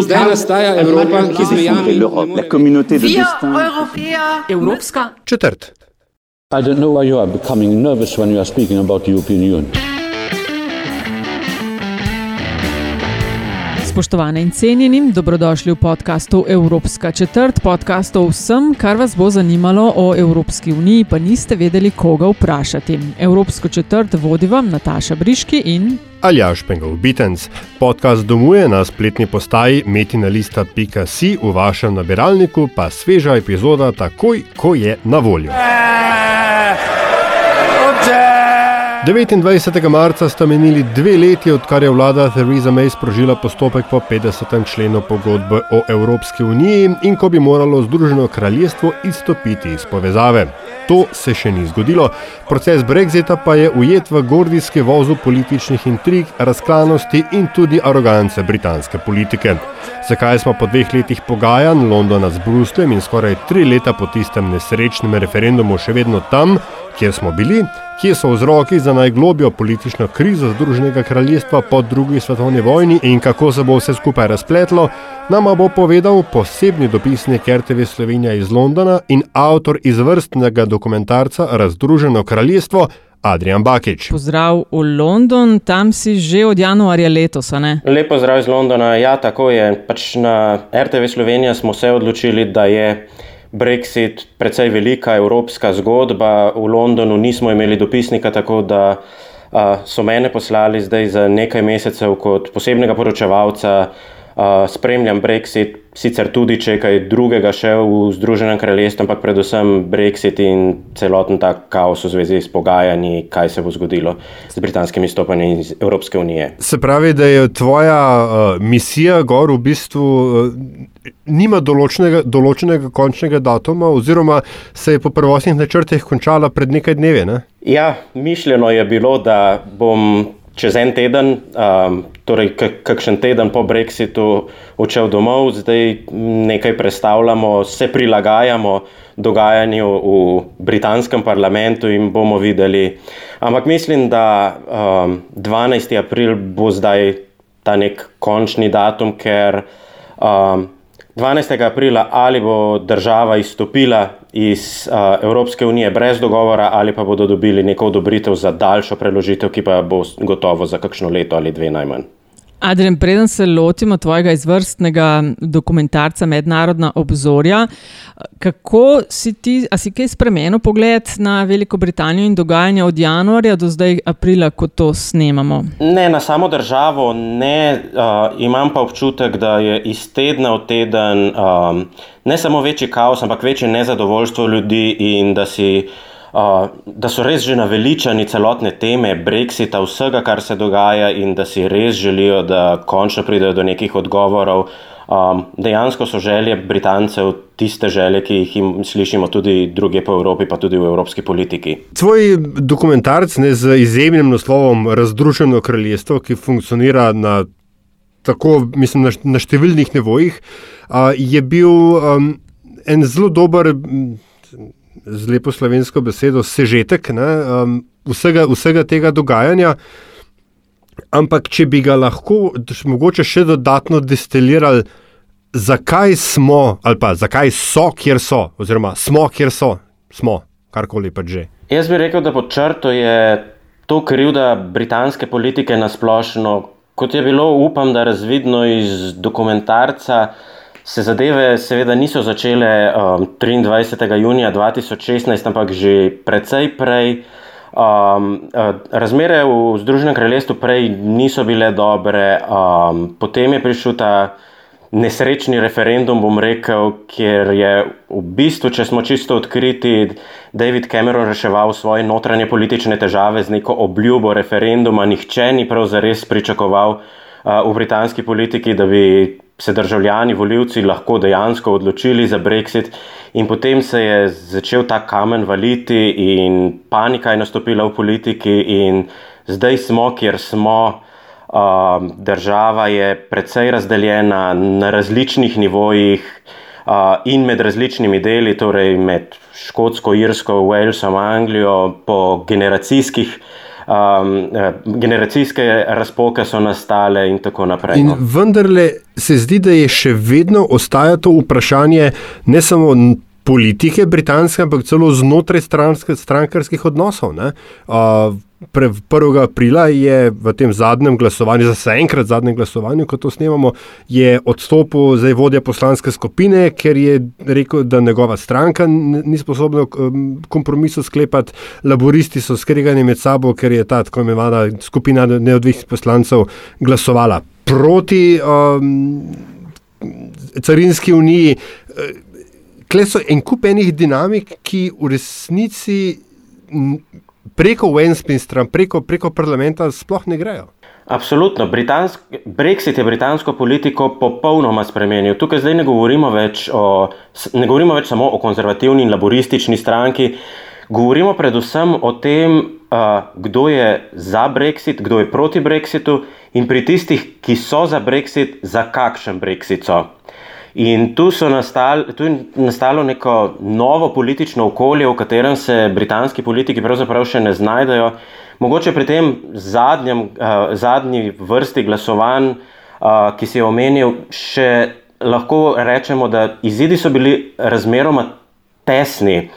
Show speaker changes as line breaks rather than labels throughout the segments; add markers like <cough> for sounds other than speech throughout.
Zdaj nastaja Evropa, ki z mejami
la communauté de
Wir
destin.
Europäer
Evropska
Četrt.
I don't know why you are becoming nervous when you are speaking about the European Union.
Spoštovane in cenjeni, dobrodošli v podkastu Evropska četrt, podcast o vsem, kar vas bo zanimalo o Evropski uniji, pa niste vedeli, koga vprašati. Evropsko četrt vodi vam Nataša Briški in
Aljaš Pengov Bitens. Podcast domuje na spletni postaji metinalista.si, v vašem nabiralniku pa sveža epizoda takoj, ko je na voljo. 29. marca sta menili dve leti, odkar je vlada Theresa May sprožila postopek po 50. členu pogodbe o Evropski uniji in ko bi moralo Združeno kraljestvo izstopiti iz povezave. To se še ni zgodilo, proces Brexita pa je ujet v gordijski vozu političnih intrig, razklanosti in tudi arogance britanske politike. Zakaj smo po dveh letih pogajanj Londona z Brusljem in skoraj tri leta po tistem nesrečnem referendumu še vedno tam, kjer smo bili, kje so vzroki za najglobjo politično krizo Združenega kraljestva po drugi svetovni vojni in kako se bo vse skupaj razpletlo, nama bo povedal posebni dopisnik RTV Slovenija iz Londona in avtor izvrstnega dokumentarca Razdruženo kraljestvo Adrian Bakič.
pozdrav v London, tam si že od januarja letos, a ne?
Lepo zdrav iz Londona. Ja, tako je. Pač na RTV Slovenija smo se odločili, da je Brexit precej velika evropska zgodba. V Londonu nismo imeli dopisnika, tako da a, so mene poslali zdaj za nekaj mesecev kot posebnega poročevalca. A, spremljam Brexit, sicer tudi če je kaj drugega še v Združenem kraljestvu, ampak predvsem Brexit in celoten ta kaos v zvezi s pogajanji, kaj se bo zgodilo z britanskim izstopanjem iz Evropske unije.
Se pravi, da je tvoja uh, misija gor v bistvu uh, nima določenega, določenega končnega datuma, oziroma se je po prvotnih načrtih končala pred nekaj dnevi. Ne?
Ja, mišljeno je bilo, da bom čez en teden, um, torej kak- kakšen teden po Brexitu, odšel domov, zdaj nekaj predstavljamo, se prilagajamo dogajanju v britanskem parlamentu in bomo videli. Ampak mislim, da um, 12. april bo zdaj ta nek končni datum, ker um, 12. aprila ali bo država izstopila iz uh, Evropske unije brez dogovora, ali pa bodo dobili neko odobritev za daljšo preložitev, ki pa bo gotovo za kakšno leto ali dve najmanj.
Adrian, preden se lotimo tvojega izvrstnega dokumentarca Mednarodna obzorja, kako si ti, a si kaj spremenil pogled na Veliko Britanijo in dogajanje od januarja do zdaj aprila, ko to snemamo?
Ne, na samo državo ne, uh, imam pa občutek, da je iz tedna v teden um, ne samo večji kaos, ampak večje nezadovoljstvo ljudi in da, si, da so res že naveličani celotne teme Brexita, vsega, kar se dogaja in da si res želijo, da končno pridejo do nekih odgovorov. Um, dejansko so želje Britancev tiste želje, ki jih im slišimo tudi druge po Evropi, pa tudi v evropski politiki.
Tvoj dokumentarc ne, z izjemnim naslovom Razdruženo kraljestvo, ki funkcionira na, tako, mislim, na, na številnih nivojih, a, je bil um, en zelo dober, m, z lepo slovensko besedo, sežetek ne, um, vsega, vsega tega dogajanja. Ampak, če bi ga lahko mogoče še dodatno destilirali, zakaj smo, ali pa zakaj so, kjer so, oziroma smo, kjer so, smo, karkoli pa že.
Jaz bi rekel, da pod črto je to krivda britanske politike na splošno. Kot je bilo, upam, da razvidno iz dokumentarca, se zadeve seveda niso začele um, 23. junija 2016, ampak že precej prej. Um, uh, razmere v Združenem kraljestvu prej niso bile dobre, um, potem je prišel ta nesrečni referendum, bom rekel, kjer je v bistvu, če smo čisto odkriti, David Cameron reševal svoje notranje politične težave z neko obljubo referenduma. Nihče ni prav zares pričakoval uh, v britanski politiki, da bi se državljani, voljivci lahko dejansko odločili za Brexit, in potem se je začel ta kamen valiti, in panika je nastopila v politiki, in zdaj smo, kjer smo. Um, država je precej razdeljena na različnih nivojih uh, in med različnimi deli, torej med Škotsko, Irsko, Walesom, Anglijo, po generacijskih um, generacijske razpoke so nastale in tako naprej.
In
no.
vendarle se zdi, da je še vedno ostaja to vprašanje ne samo politike britanske, ampak celo znotraj strankarskih odnosov. Uh, 1. aprila je v tem zadnjem glasovanju, za vse enkrat zadnjem glasovanju, ko to snemamo, je odstopil zdaj vodja poslanske skupine, ker je rekel, da njegova stranka ni sposobna kompromisov sklepati, laboristi so skregani med sabo, ker je ta tako imenovana skupina neodvisnih poslancev glasovala proti um, carinski uniji. Kle so en kup enih dinamik, ki v resnici preko Westminstra, preko, preko parlamenta sploh ne grejo.
Absolutno. Britansk, Brexit je britansko politiko popolnoma spremenil. Tukaj zdaj ne govorimo več, o, ne govorimo več samo o konzervativni in laboristični stranki, govorimo predvsem o tem, kdo je za Brexit, kdo je proti Brexitu in pri tistih, ki so za Brexit, za kakšen Brexit so. In tu, nastal, tu je nastalo neko novo politično okolje, v katerem se britanski politiki pravzaprav še ne znajdejo. Mogoče pri tem zadnjem, uh, zadnji vrsti glasovanj, uh, ki si je omenil, še lahko rečemo, da izidi so bili razmeroma tesni.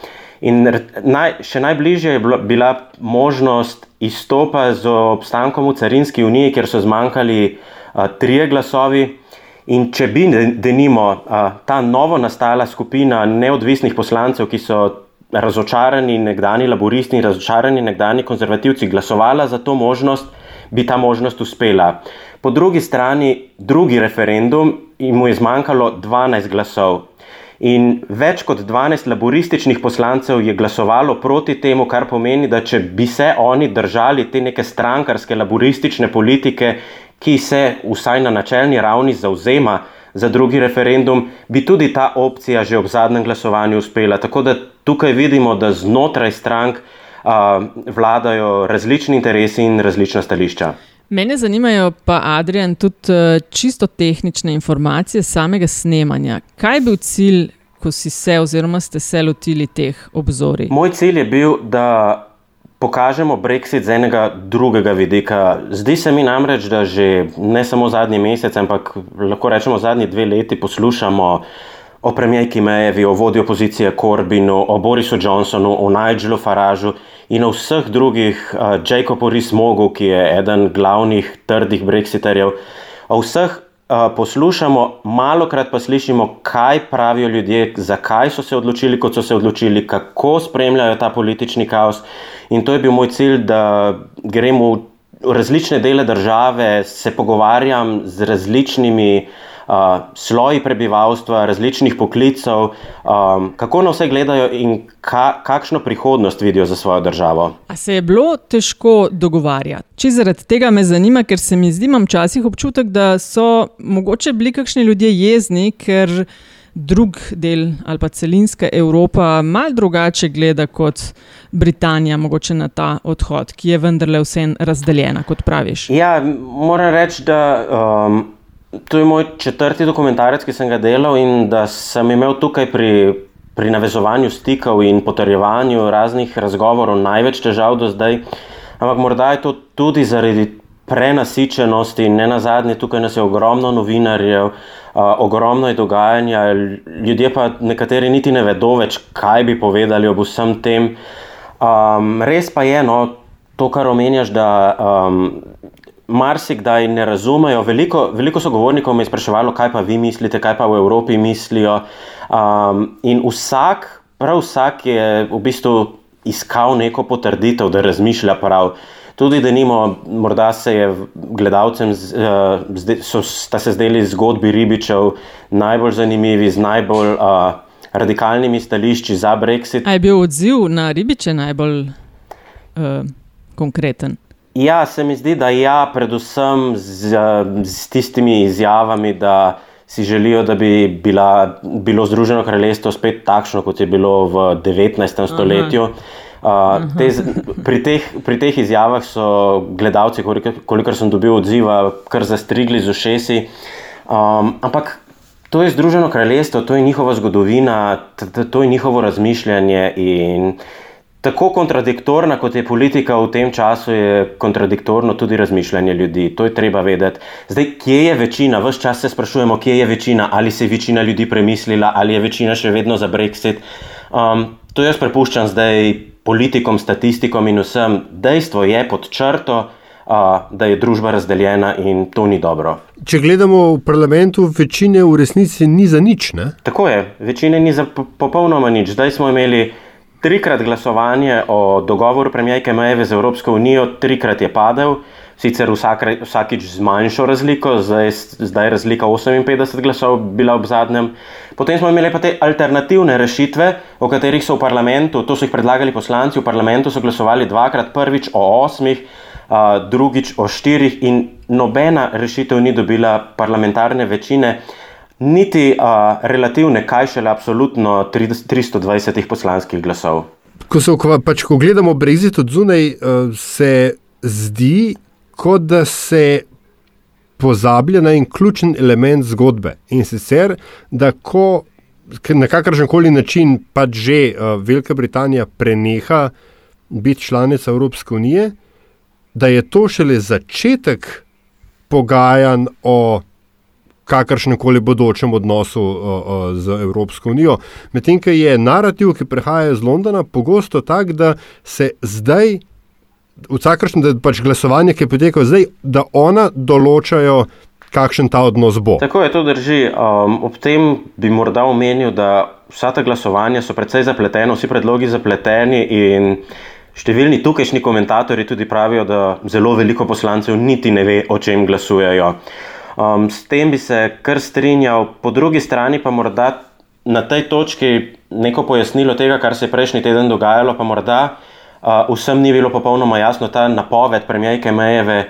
In naj, še najbližje je bila možnost izstopa z obstankom v carinski uniji, kjer so zmanjkali uh, trije glasovi. In če bi, denimo, ta novo nastala skupina neodvisnih poslancev, ki so razočarani nekdani laboristi in razočarani nekdani konzervativci, glasovala za to možnost, bi ta možnost uspela. Po drugi strani, drugi referendum, mu je zmanjkalo 12 glasov. In več kot 12 laborističnih poslancev je glasovalo proti temu, kar pomeni, da če bi se oni držali te neke strankarske laboristične politike, ki se vsaj na načelni ravni zauzema za drugi referendum, bi tudi ta opcija že ob zadnjem glasovanju uspela. Tako da tukaj vidimo, da znotraj strank uh, vladajo različni interesi in različna stališča.
Mene zanimajo pa, Adrian, tudi čisto tehnične informacije samega snemanja. Kaj je bil cilj, ko si se oziroma ste se lotili teh obzorij?
Moj cilj je bil, da pokažemo Brexit z enega drugega vidika. Zdi se mi namreč, da že ne samo zadnji mesec, ampak lahko rečemo zadnji dve leti poslušamo o premijejki Mejevi, o vodji opozicije Corbinu, o Borisu Johnsonu, o Nigelu Faražu in o vseh drugih, uh, Jacobu Rismogu, ki je eden glavnih trdih Brexiterjev, o vseh poslušamo, malo krat pa slišimo, kaj pravijo ljudje, zakaj so se odločili, kot so se odločili, kako spremljajo ta politični kaos. In to je bil moj cilj, da grem v različne dele države, se pogovarjam z različnimi uh, sloji prebivalstva, različnih poklicev, um, kako na vse gledajo in ka, kakšno prihodnost vidijo za svojo državo.
A se je bilo težko dogovarjati? Če zaradi tega me zanima, ker se mi zdi, imam včasih občutek, da so mogoče bili kakšni ljudje jezni, ker. Drug del ali pa celinska Evropa malo drugače gleda kot Britanija, mogoče na ta odhod, ki je vendarle vse razdeljena, kot praviš.
Ja, moram reči, da um, To je moj četrti dokumentarec, ki sem ga delal in da sem imel tukaj pri, pri navezovanju stikov in potrjevanju raznih razgovorov največ težav do zdaj. Ampak morda je to tudi zaradi prenasičenosti ne na zadnje, tukaj nas je ogromno novinarjev, uh, ogromno je dogajanja, ljudje pa nekateri niti ne vedo več, kaj bi povedali ob vsem tem. Um, res pa je, no, to, kar omenjaš, da. Um, marsikdaj ne razumejo. Veliko, veliko sogovornikov me je spraševalo, kaj pa vi mislite, kaj pa v Evropi mislijo. Um, in vsak, prav vsak je v bistvu iskal neko potrditev, da razmišlja prav. Tudi, da nimo, morda se je gledalcem, uh, so, sta se zdeli zgodbi ribičev najbolj zanimivi, z najbolj uh, radikalnimi stališči za Brexit.
A je bil odziv na ribiče najbolj uh, konkreten?
Ja, se mi zdi, da ja, predvsem z, z tistimi izjavami, da si želijo, da bi bila, bilo Združeno kraljestvo spet takšno, kot je bilo v 19. stoletju. Uh, te, pri, teh, pri teh izjavah so gledalci, kolikor sem dobil odziva, kar zastrigli z ušesi. Um, ampak to je Združeno kraljestvo, to je njihova zgodovina, to je njihovo razmišljanje in tako kontradiktorna, kot je politika v tem času, je kontradiktorno tudi razmišljanje ljudi. To je treba vedeti. Zdaj, kje je večina? Ves čas se sprašujemo, kje je večina, ali se je večina ljudi premislila, ali je večina še vedno za Brexit. Um, to jaz prepuščam zdaj politikom, statistikom in vsem. Dejstvo je pod črto. Uh, da je družba razdeljena in to ni dobro.
Če gledamo v parlamentu, večine v resnici ni za nič. Ne?
Tako je, večine ni za popolnoma nič. Zdaj smo imeli trikrat glasovanje o dogovoru premijejke Majeve z Evropsko unijo, trikrat je padel, sicer vsak, vsakič z manjšo razliko, zdaj, zdaj razlika 58 glasov bila ob zadnjem. Potem smo imeli pa te alternativne rešitve, o katerih so v parlamentu, to so jih predlagali poslanci v parlamentu, so glasovali dvakrat, prvič o osmih, uh, drugič o štirih in nobena rešitev ni dobila parlamentarne večine niti uh, relativne, kaj šele absolutno 320 poslanskih glasov.
Ko, so, pač, ko gledamo Brexit od zunaj, uh, se zdi, kot da se pozablja na en ključen element zgodbe. In sicer, da ko na kakršen koli način pač že uh, Velika Britanija preneha biti članica Evropske unije, da je to šele začetek pogajanj o kakršnem koli bodočem odnosu uh, uh, z Evropsko unijo. Medtem, ki je narativ, ki prihaja iz Londona, pogosto tak, da se zdaj, vsakršno pač glasovanje, ki poteka zdaj, da ona določajo, kakšen ta odnos bo.
Tako je, to drži. Um, ob tem bi morda omenil, da vsa ta glasovanja so precej zapletena, vsi predlogi zapleteni in. Številni tukajšnji komentatorji tudi pravijo, da zelo veliko poslancev niti ne ve, o čem glasujejo. Um, s tem bi se kar strinjal, po drugi strani pa morda na tej točki neko pojasnilo tega, kar se je prejšnji teden dogajalo, pa morda uh, vsem ni bilo popolnoma jasno ta napoved premijejke Mejeve,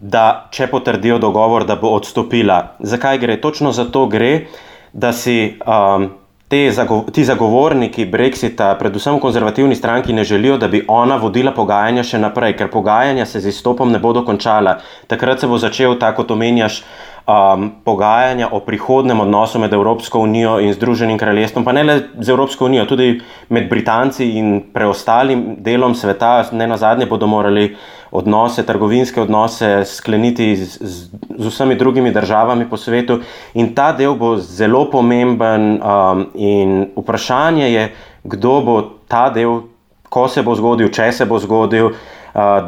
da če potrdijo dogovor, da bo odstopila. Zakaj gre? Točno zato gre, da si. Um, ti zagovorniki Brexita, predvsem v konzervativni stranki, ne želijo, da bi ona vodila pogajanja še naprej, ker pogajanja se z izstopom ne bodo končala. Takrat se bo začel, tako kot omenjaš, um, pogajanja o prihodnem odnosu med Evropsko unijo in Združenim kraljestvom, pa ne le z Evropsko unijo, tudi med Britanci in preostalim delom sveta, ne na zadnje bodo morali odnose, trgovinske odnose skleniti z, z, z vsemi drugimi državami po svetu. In ta del bo zelo pomemben, um, in vprašanje je, kdo bo ta del, ko se bo zgodil, če se bo zgodil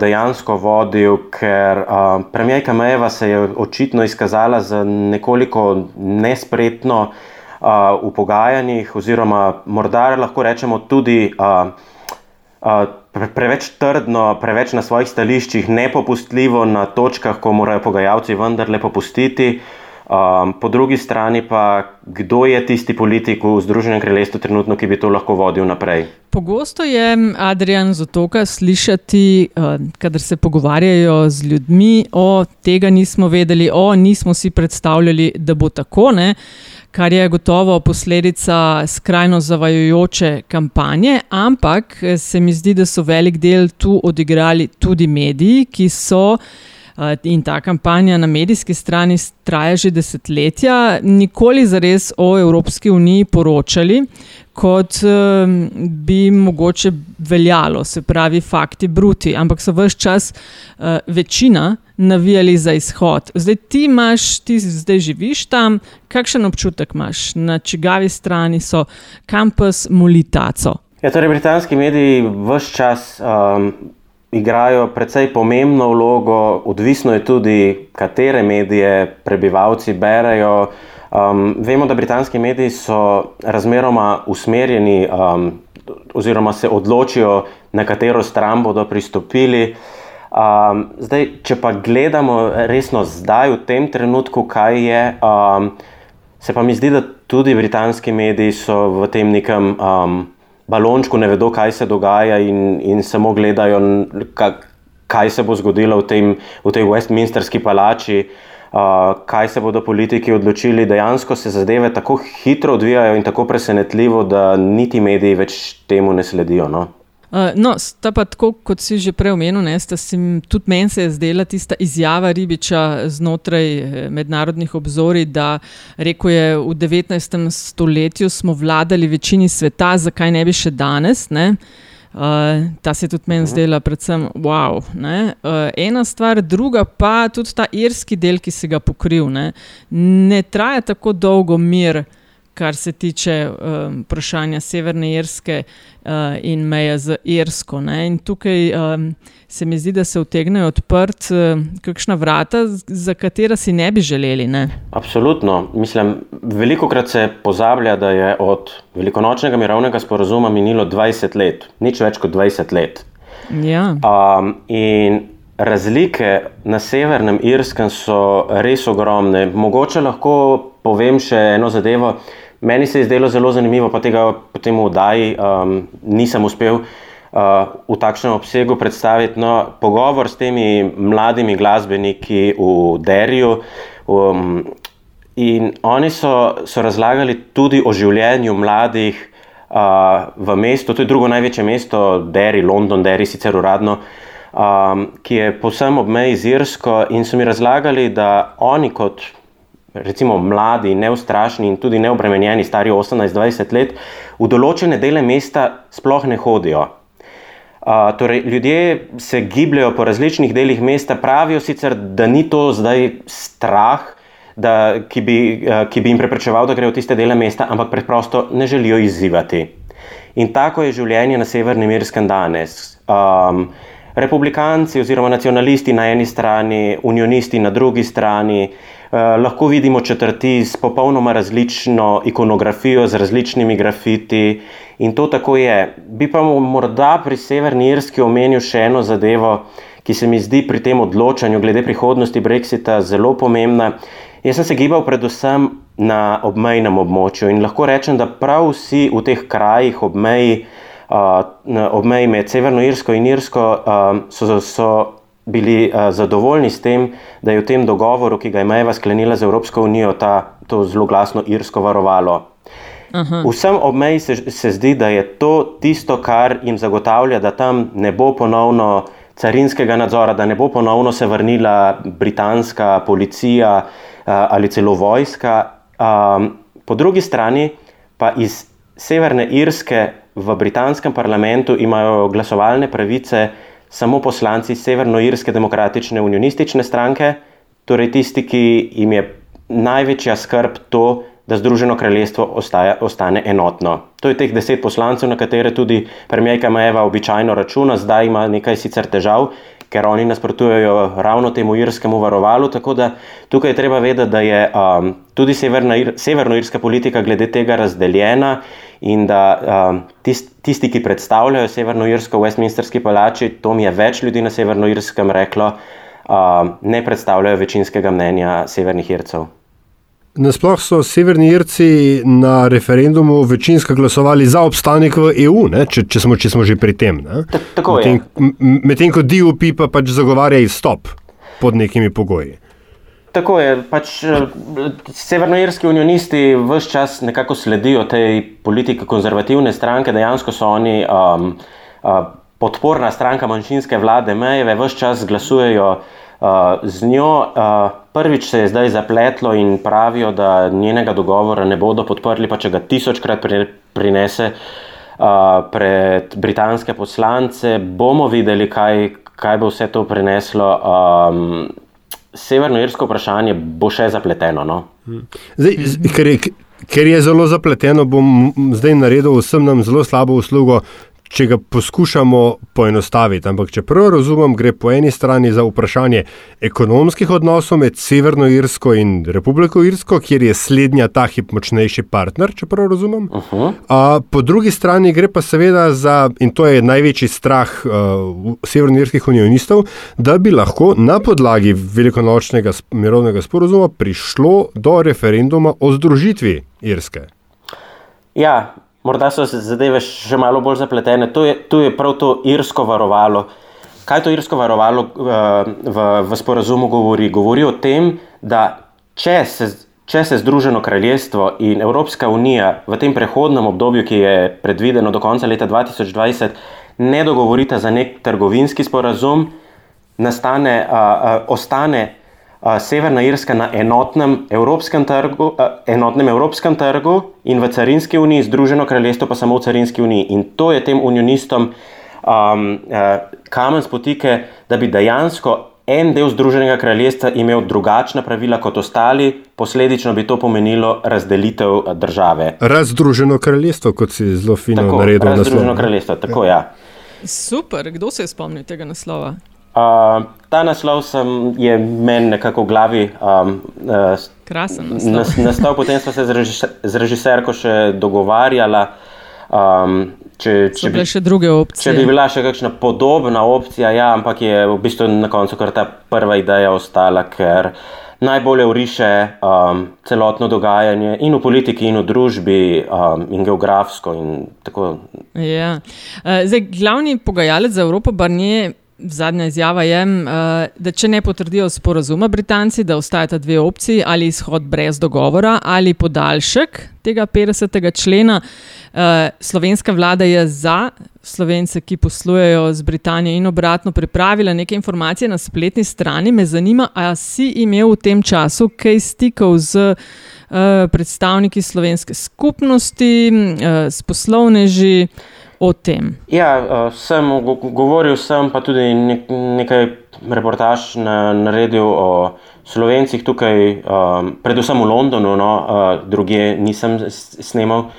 dejansko vodil, ker uh, premijerka Mejeva se je očitno izkazala za nekoliko nespretno uh, v pogajanjih, oziroma morda lahko rečemo tudi uh, uh, preveč trdno, preveč na svojih stališčih, nepopustljivo na točkah, ko morajo pogajalci vendarle popustiti. Um, po drugi strani pa, kdo je tisti politik v Združenem kraljestvu trenutno, ki bi to lahko vodil naprej?
Pogosto je Adrian Zotoka slišati, uh, kadar se pogovarjajo z ljudmi, o tega nismo vedeli, o nismo si predstavljali, da bo tako. Ne? Kar je gotovo posledica skrajno zavajojoče kampanje, ampak se mi zdi, da so velik del tu odigrali tudi mediji, ki so Eh, in ta kampanja na medijski strani traja že desetletja, nikoli zares o Evropski uniji poročali, kot bi mogoče veljalo, se pravi, fakti bruti, ampak so vse čas eh, večina navijali za izhod. Zdaj ti imaš, ti zdaj živiš tam, kakšen občutek imaš, na čigavi strani so kampus Molitaco.
Ja, torej, britanski mediji vse čas. Um, igrajo precej pomembno vlogo, odvisno je tudi, katere medije prebivalci berajo. Um, vemo, da britanski mediji so razmeroma usmerjeni, um, oziroma se odločijo, na katero stran bodo pristopili. Um, zdaj, če pa gledamo resno zdaj, v tem trenutku, kaj je, um, se pa mi zdi, da tudi britanski mediji so v tem nekem um, balončku ne vedo, kaj se dogaja, in, in samo gledajo, kaj se bo zgodilo v, tem, v tej Westminsterski palači, uh, kaj se bodo politiki odločili. Dejansko se zadeve tako hitro odvijajo in tako presenetljivo, da niti mediji več temu ne sledijo. No?
Uh, no, sta pa tako, kot si že prej omenil, ne, sim, tudi meni se je zdela tista izjava Ribiča znotraj eh, mednarodnih obzorij, da rekel je, v 19. stoletju smo vladali večini sveta, zakaj ne bi še danes. Ne? Uh, ta se je tudi meni zdela, predvsem, wow. Uh, ena stvar, druga pa tudi ta irski del, ki se ga pokril. Ne, ne traja tako dolgo mir, kar se tiče um, vprašanja Severne Irske uh, in meje z Irsko. Ne, in tukaj um, se mi zdi, da se vtegnejo odprt uh, kakšna vrata, za katera si ne bi želeli. Ne.
Absolutno. Mislim, veliko krat se pozablja, da je od velikonočnega mirovnega sporazuma minilo 20 let, nič več kot 20 let.
Ja.
Um, in razlike na severnem Irskem so res ogromne. Mogoče lahko povem še eno zadevo. Meni se je zdelo zelo zanimivo, pa tega potem v Daji um, nisem uspel uh, v takšnem obsegu predstaviti. No, pogovor s temi mladimi glasbeniki v Derju. Um, in oni so, so razlagali tudi o življenju mladih uh, v mestu, to je drugo največje mesto, Derry, London, Derry, sicer uradno, um, ki je povsem ob meji z Irsko. In so mi razlagali, da oni kot recimo mladi, neustrašni in tudi neobremenjeni, stari 18-20 let, v določene dele mesta sploh ne hodijo. Uh, torej, ljudje se gibljajo po različnih delih mesta, pravijo sicer, da ni to zdaj strah, da, ki, bi, uh, ki bi jim preprečeval, da grejo v tiste dele mesta, ampak preprosto ne želijo izzivati. In tako je življenje na Severnem Irskem danes. Um, republikanci oziroma nacionalisti na eni strani, unionisti na drugi strani, uh, lahko vidimo četrti s popolnoma različno ikonografijo, z različnimi grafiti. In to tako je. Bi pa morda pri Severni Irski omenil še eno zadevo, ki se mi zdi pri tem odločanju glede prihodnosti Brexita zelo pomembna. Jaz sem se gibal predvsem na obmejnem območju in lahko rečem, da prav vsi v teh krajih ob meji, uh, ob meji med Severno Irsko in Irsko so, so bili zadovoljni s tem, da je v tem dogovoru, ki ga je Mejva sklenila z Evropsko unijo, ta, to zelo glasno irsko varovalo. Aha. Vsem ob meji se, se zdi, da je to tisto, kar jim zagotavlja, da tam ne bo ponovno carinskega nadzora, da ne bo ponovno se vrnila britanska policija ali celo vojska. Po drugi strani pa iz Severne Irske v britanskem parlamentu imajo glasovalne pravice samo poslanci Severnoirske demokratične unionistične stranke, torej tisti, ki jim je največja skrb to, da Združeno kraljestvo ostaja, ostane enotno. To je teh deset poslancev, na katere tudi premijejka Majeva običajno računa, zdaj ima nekaj sicer težav, ker oni nasprotujejo ravno temu irskemu varovalu. Tako da tukaj je treba vedeti, da je um, tudi severnoirska politika glede tega razdeljena in da um, tist, tisti, ki predstavljajo severnoirsko v Westminsterski palači, to mi je več ljudi na severnoirskem reklo, um, ne predstavljajo večinskega mnenja severnih ircev.
Nasploh so severni Irci na referendumu večinsko glasovali za obstanek v EU, če, če, smo, če smo že pri tem. Medtem med ko DUP pa pač zagovarja izstop pod nekimi pogoji.
Tako je. Pač, eh, severnoirski unionisti vse čas nekako sledijo tej politiki konzervativne stranke, dejansko so oni um, uh, podporna stranka manjšinske vlade, mejeve, vse čas glasujejo. Uh, z njo uh, prvič se je zdaj zapletlo in pravijo, da njenega dogovora ne bodo podprli, pa če ga tisočkrat prinese uh, pred britanske poslance, bomo videli, kaj, kaj bo vse to prineslo. Um, Severnoirsko vprašanje bo še zapleteno. No?
Zdaj, ker, je, ker je zelo zapleteno, bom zdaj naredil vsem nam zelo slabo uslugo če ga poskušamo poenostaviti. Ampak, če prav razumem, gre po eni strani za vprašanje ekonomskih odnosov med Severno Irsko in Republiko Irsko, kjer je slednja ta hip močnejši partner, če prav razumem. Uh -huh. A, po drugi strani gre pa seveda za, in to je največji strah uh, severnoirskih unionistov, da bi lahko na podlagi velikonočnega mirovnega sporozuma prišlo do referenduma o združitvi Irske.
Ja, Morda so zadeve še malo bolj zapletene. Tu je, tu je prav to irsko varovalo. Kaj to irsko varovalo uh, v, v sporazumu govori? Govori o tem, da če se, če se Združeno kraljestvo in Evropska unija v tem prehodnem obdobju, ki je predvideno do konca leta 2020, ne dogovorita za nek trgovinski sporazum, nastane, uh, uh, ostane Severna Irska na enotnem evropskem, trgu, enotnem evropskem trgu in v carinski uniji, Združeno kraljestvo pa samo v carinski uniji. In to je tem unionistom um, kamen spotike, da bi dejansko en del Združenega kraljestva imel drugačna pravila kot ostali, posledično bi to pomenilo razdelitev države.
Razdruženo kraljestvo, kot si zelo fino
Tako,
naredil na
Razdruženo
slovo.
kraljestvo, tako ja.
Super, kdo se je spomnil tega naslova?
Uh, ta naslov sem, je meni nekako v glavi um, uh,
Krasen naslov.
nas, nastal, potem smo se z, režiser, z režiserko še dogovarjala. Um, če, če, bi,
še druge
če
opcije.
bi bila še kakšna podobna opcija, ja, ampak je v bistvu na koncu kar ta prva ideja ostala, ker najbolje uriše um, celotno dogajanje in v politiki, in v družbi, um, in geografsko. In tako.
Ja. Eh, Zdaj, glavni pogajalec za Evropo, Barnier, zadnja izjava je, eh, da če ne potrdijo sporazuma Britanci, da ostajata dve opciji, ali izhod brez dogovora, ali podaljšek tega 50. člena. Eh, Slovenska vlada je za slovence, ki poslujejo z Britanijo in obratno, pripravila nekaj informacij na spletni strani. Me zanima, ali si imel v tem času kaj stikov z eh, predstavniki slovenske skupnosti, s poslovneži o tem.
Ja, uh, sem go- govoril, sem pa tudi nek, nekaj reportaž na, naredil o slovencih tukaj, um, predvsem v Londonu, no, uh, druge nisem s- snemal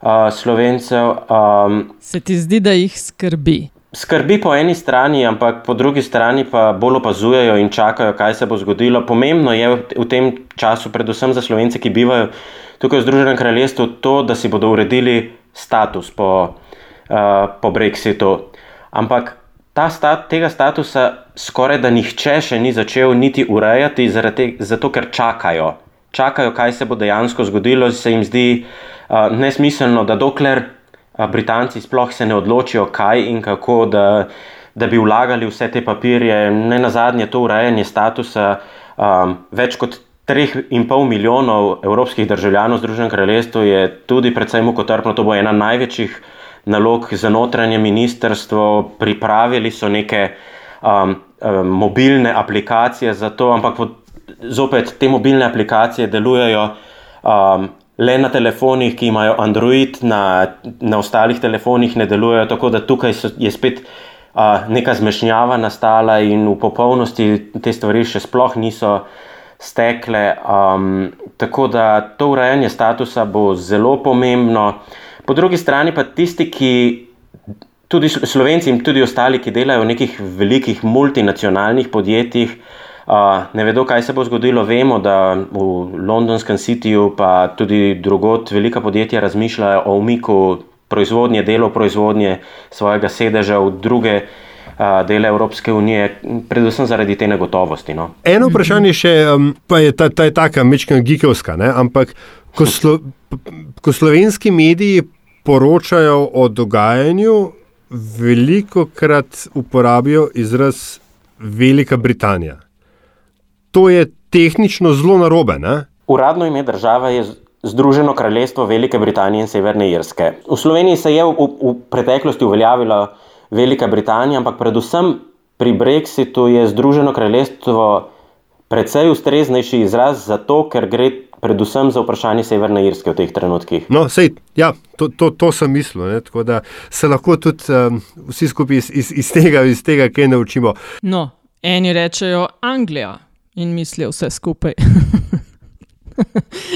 uh, slovencev. Um,
Se ti zdi, da jih skrbi?
Skrbi po eni strani, ampak po drugi strani pa bolj opazujejo in čakajo, kaj se bo zgodilo. Pomembno je v v tem času, predvsem za slovence, ki bivajo tukaj v Združenem kraljestvu, to, da si bodo uredili status po, uh, po Brexitu. Ampak ta stat, tega statusa skoraj da nihče še ni začel niti urejati, te, zato ker čakajo. Čakajo, kaj se bo dejansko zgodilo, se jim zdi uh, nesmiselno, da dokler a Britanci sploh se ne odločijo, kaj in kako, da, da bi vlagali vse te papirje. Ne na zadnje, to urejanje statusa um, več kot 3,5 milijonov evropskih državljanov Združenega kraljestva je tudi precej mukotrpno. To bo ena največjih nalog za notranje ministrstvo. Pripravili so neke um, um, mobilne aplikacije za to, ampak zopet te mobilne aplikacije delujejo. Um, Le na telefonih, ki imajo Android, na, na ostalih telefonih ne delujejo, tako da tukaj so, je spet uh, neka zmešnjava nastala, in v popolnosti te stvari še sploh niso stekle. Um, tako da to urejanje statusa bo zelo pomembno. Po drugi strani pa tisti, ki tudi Slo- Slovenci in tudi ostali, ki delajo v nekih velikih multinacionalnih podjetjih, uh, ne vedo, kaj se bo zgodilo. Vemo, da v londonskem Cityju, pa tudi drugot, velika podjetja razmišljajo o umiku proizvodnje, delo proizvodnje svojega sedeža v druge uh, dele Evropske unije, predvsem zaradi te negotovosti. No.
Eno vprašanje še, um, pa je ta, ta je taka mečka gigovska, ne? ampak ko, slo, ko slovenski mediji poročajo o dogajanju, veliko krat uporabijo izraz Velika Britanija. To je tehnično zelo narobe. Ne?
Uradno ime države je Združeno kraljestvo Velike Britanije in Severne Irske. V Sloveniji se je v, v, v preteklosti uveljavila Velika Britanija, ampak predvsem pri Brexitu je Združeno kraljestvo precej ustreznejši izraz, zato ker gre predvsem za vprašanje Severne Irske v teh trenutkih.
No, sej, ja, to, to, to sem mislil. Ne? Tako da se lahko tudi um, vsi skupaj iz, iz, iz, tega, iz tega kaj naučimo.
No, eni rečejo Anglija in mislijo vse skupaj.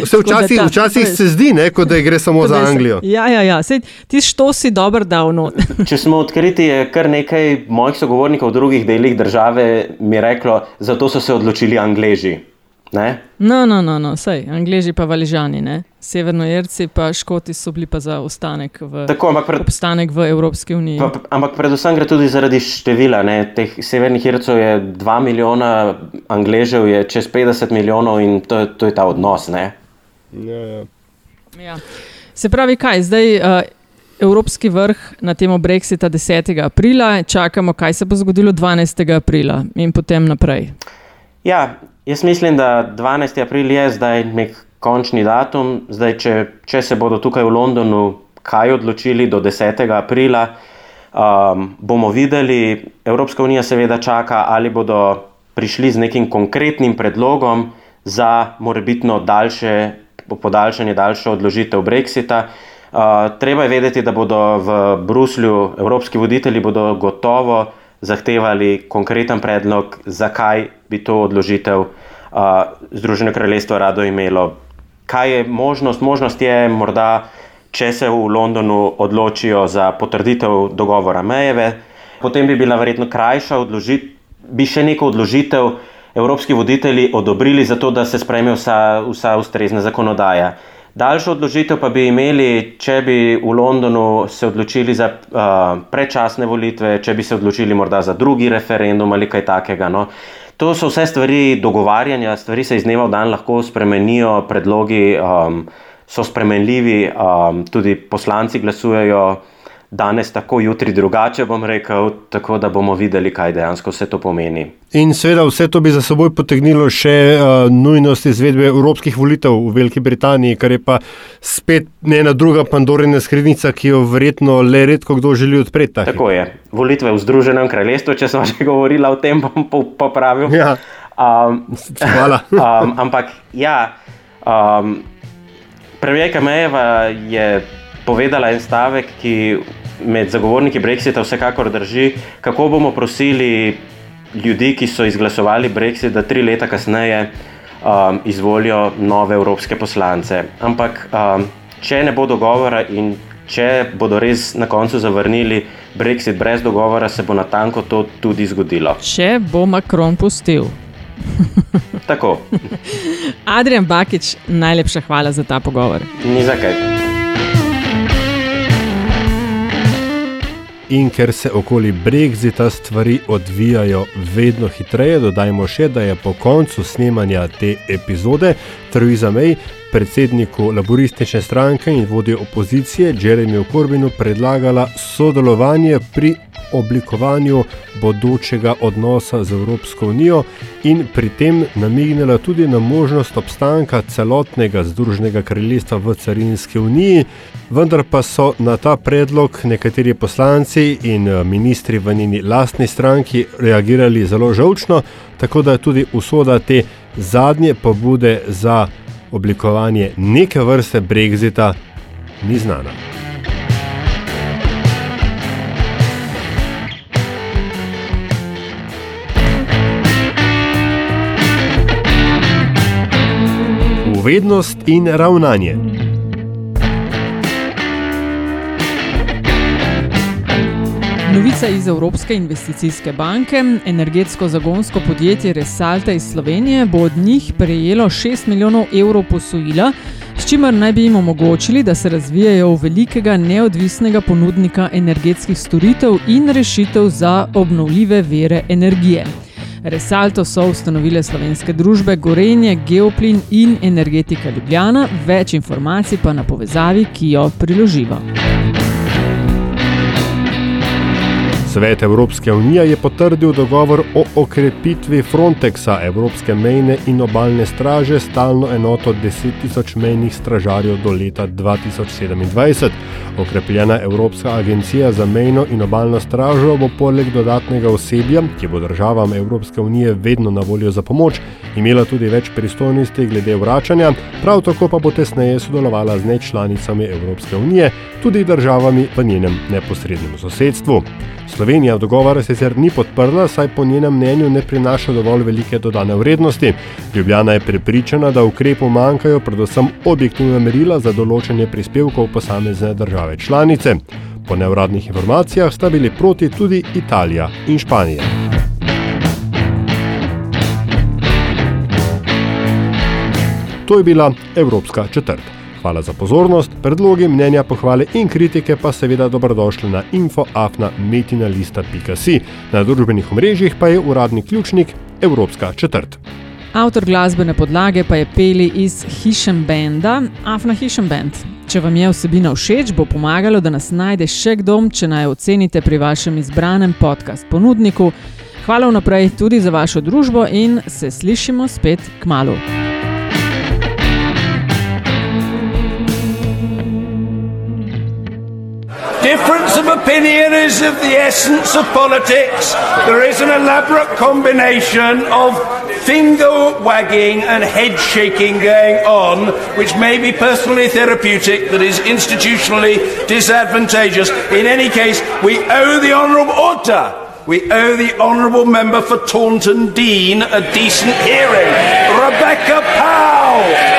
Vse včasih,
ta-
včasih se zdi, ne, kot da gre samo za Anglijo.
Ja, ja, ja. Sej, ti što si dober dal not. <laughs>
Če smo odkriti, je kar nekaj mojih sogovornikov v drugih delih države mi reklo, zato so se odločili Angleži. Ne?
No, no, no, no. sej, Angleži pa valižani, ne? Severnojerci pa Škoti so bili pa za ostanek v,
Tako, pred,
obstanek v Evropski uniji.
Pa, pa- ampak predvsem gre tudi zaradi števila. Ne? Teh severnih Ircev je 2 milijona, Angležev je čez 50 milijonov in to, je- to je ta odnos. Ne?
Ja. Se pravi, kaj zdaj? Uh, Evropski vrh na temo Brexita 10. aprila, čakamo, kaj se bo zgodilo 12. aprila in potem naprej.
Ja, jaz mislim, da 12. april je zdaj nek končni datum. Zdaj, če, če se bodo tukaj v Londonu kaj odločili do 10. aprila, um, bomo videli. Evropska unija seveda čaka, ali bodo prišli z nekim konkretnim predlogom za morebitno daljše, podaljšanje, daljšo odložitev Brexita. Uh, treba je vedeti, da bodo v Bruslju evropski voditelji gotovo zahtevali konkreten predlog, zakaj bi to odložitev uh, Združeno kraljestvo rado imelo. Kaj je možnost? Možnost je morda, če se v Londonu odločijo za potrditev dogovora Mejeve, potem bi bila verjetno krajša odložitev, bi še neko odložitev evropski voditelji odobrili, zato da se sprejme vsa, vsa ustrezna zakonodaja. Daljšo odložitev pa bi imeli, če bi v Londonu se odločili za uh, predčasne volitve, če bi se odločili morda za drugi referendum ali kaj takega. No. To so vse stvari dogovarjanja, stvari se iz dneva v dan lahko spremenijo, predlogi um, so spremenljivi, um, tudi poslanci glasujejo danes tako, jutri drugače, bom rekel, tako da bomo videli, kaj dejansko vse to pomeni.
In seveda vse to bi za seboj potegnilo še uh, nujnost izvedbe evropskih volitev v Veliki Britaniji, kar je pa spet ena druga pandorina skrinjica, ki jo verjetno le redko kdo želi odpreti. Taki.
Tako je. Volitve v Združenem kraljestvu, če sem že govorila o tem, bom popravil.
Ja. Um, Hvala. <laughs>
um, ampak ja. Um, Premijerka Mejeva je povedala en stavek, ki med zagovorniki Brexita vsekakor drži, kako bomo prosili ljudi, ki so izglasovali Brexit, da tri leta kasneje um, izvolijo nove evropske poslance. Ampak, um, če ne bo dogovora in če bodo res na koncu zavrnili Brexit brez dogovora, se bo na tanko to tudi zgodilo.
Če bo Macron pustil. <laughs>
Tako.
Adrian Bakič, najlepša hvala za ta pogovor.
Ni za kaj.
In ker se okoli Brexita stvari odvijajo vedno hitreje, dodajmo še, da je po koncu snemanja te epizode Theresa May predsedniku laboristične stranke in vodje opozicije Jeremyju Corbinu predlagala sodelovanje pri oblikovanju bodočega odnosa z Evropsko unijo in pri tem namignila tudi na možnost obstanka celotnega Združenega kraljestva v carinski uniji, vendar pa so na ta predlog nekateri poslanci in eh, ministri v njeni lastni stranki reagirali zelo žalčno, tako da tudi usoda te zadnje pobude za oblikovanje neke vrste Brexita ni znana. Uvednost in ravnanje.
Novica iz Evropske investicijske banke. Energetsko zagonsko podjetje Resalta iz Slovenije bo od njih prejelo 6 milijonov evrov posojila, s čimer naj bi jim omogočili, da se razvijajo v velikega neodvisnega ponudnika energetskih storitev in rešitev za obnovljive vere energije. Resalto so ustanovile slovenske družbe Gorenje, Geoplin in Energetika Ljubljana, več informacij pa na povezavi, ki jo priloživa.
Svet Evropske unije je potrdil dogovor o okrepitvi Frontexa, Evropske mejne in obaljne straže, stalno enoto 10.000 mejnih stražarjev do leta 2027. Okrepljena Evropska agencija za mejno in obaljno stražo bo poleg dodatnega osebja, ki bo državam Evropske unije vedno na voljo za pomoč, imela tudi več pristojnosti glede vračanja, prav tako pa bo tesneje sodelovala z nečlanicami Evropske unije, tudi državami v njenem neposrednem sosedstvu. Slovenija dogovora sicer ni podprla, saj po njenem mnenju ne prinaša dovolj velike dodane vrednosti. Ljubljana je prepričana, da ukrepu manjkajo predvsem objektivna merila za določanje prispevkov posamezne države članice. Po neuradnih informacijah sta bili proti tudi Italija in Španija. To je bila Evropska četrta. Hvala za pozornost, predlogi, mnenja, pohvale in kritike pa seveda dobrodošli na infoafna.metinalista.si. Na družbenih omrežjih pa je uradni ključnik Evropska četrt.
Avtor glasbene podlage pa je peli iz Hišem Benda, Afna Hišem Bend. Če vam je vsebina všeč, bo pomagalo, da nas najde še kdo, če naj ocenite pri vašem izbranem podcast ponudniku. Hvala vnaprej tudi za vašo družbo in se slišimo spet k malu.
Difference of opinion is of the essence of politics. There is an elaborate combination of finger wagging and head shaking going on, which may be personally therapeutic, but is institutionally disadvantageous. In any case, we owe the Honourable Order. We owe the Honourable Member for Taunton Dean a decent hearing. Rebecca Powell.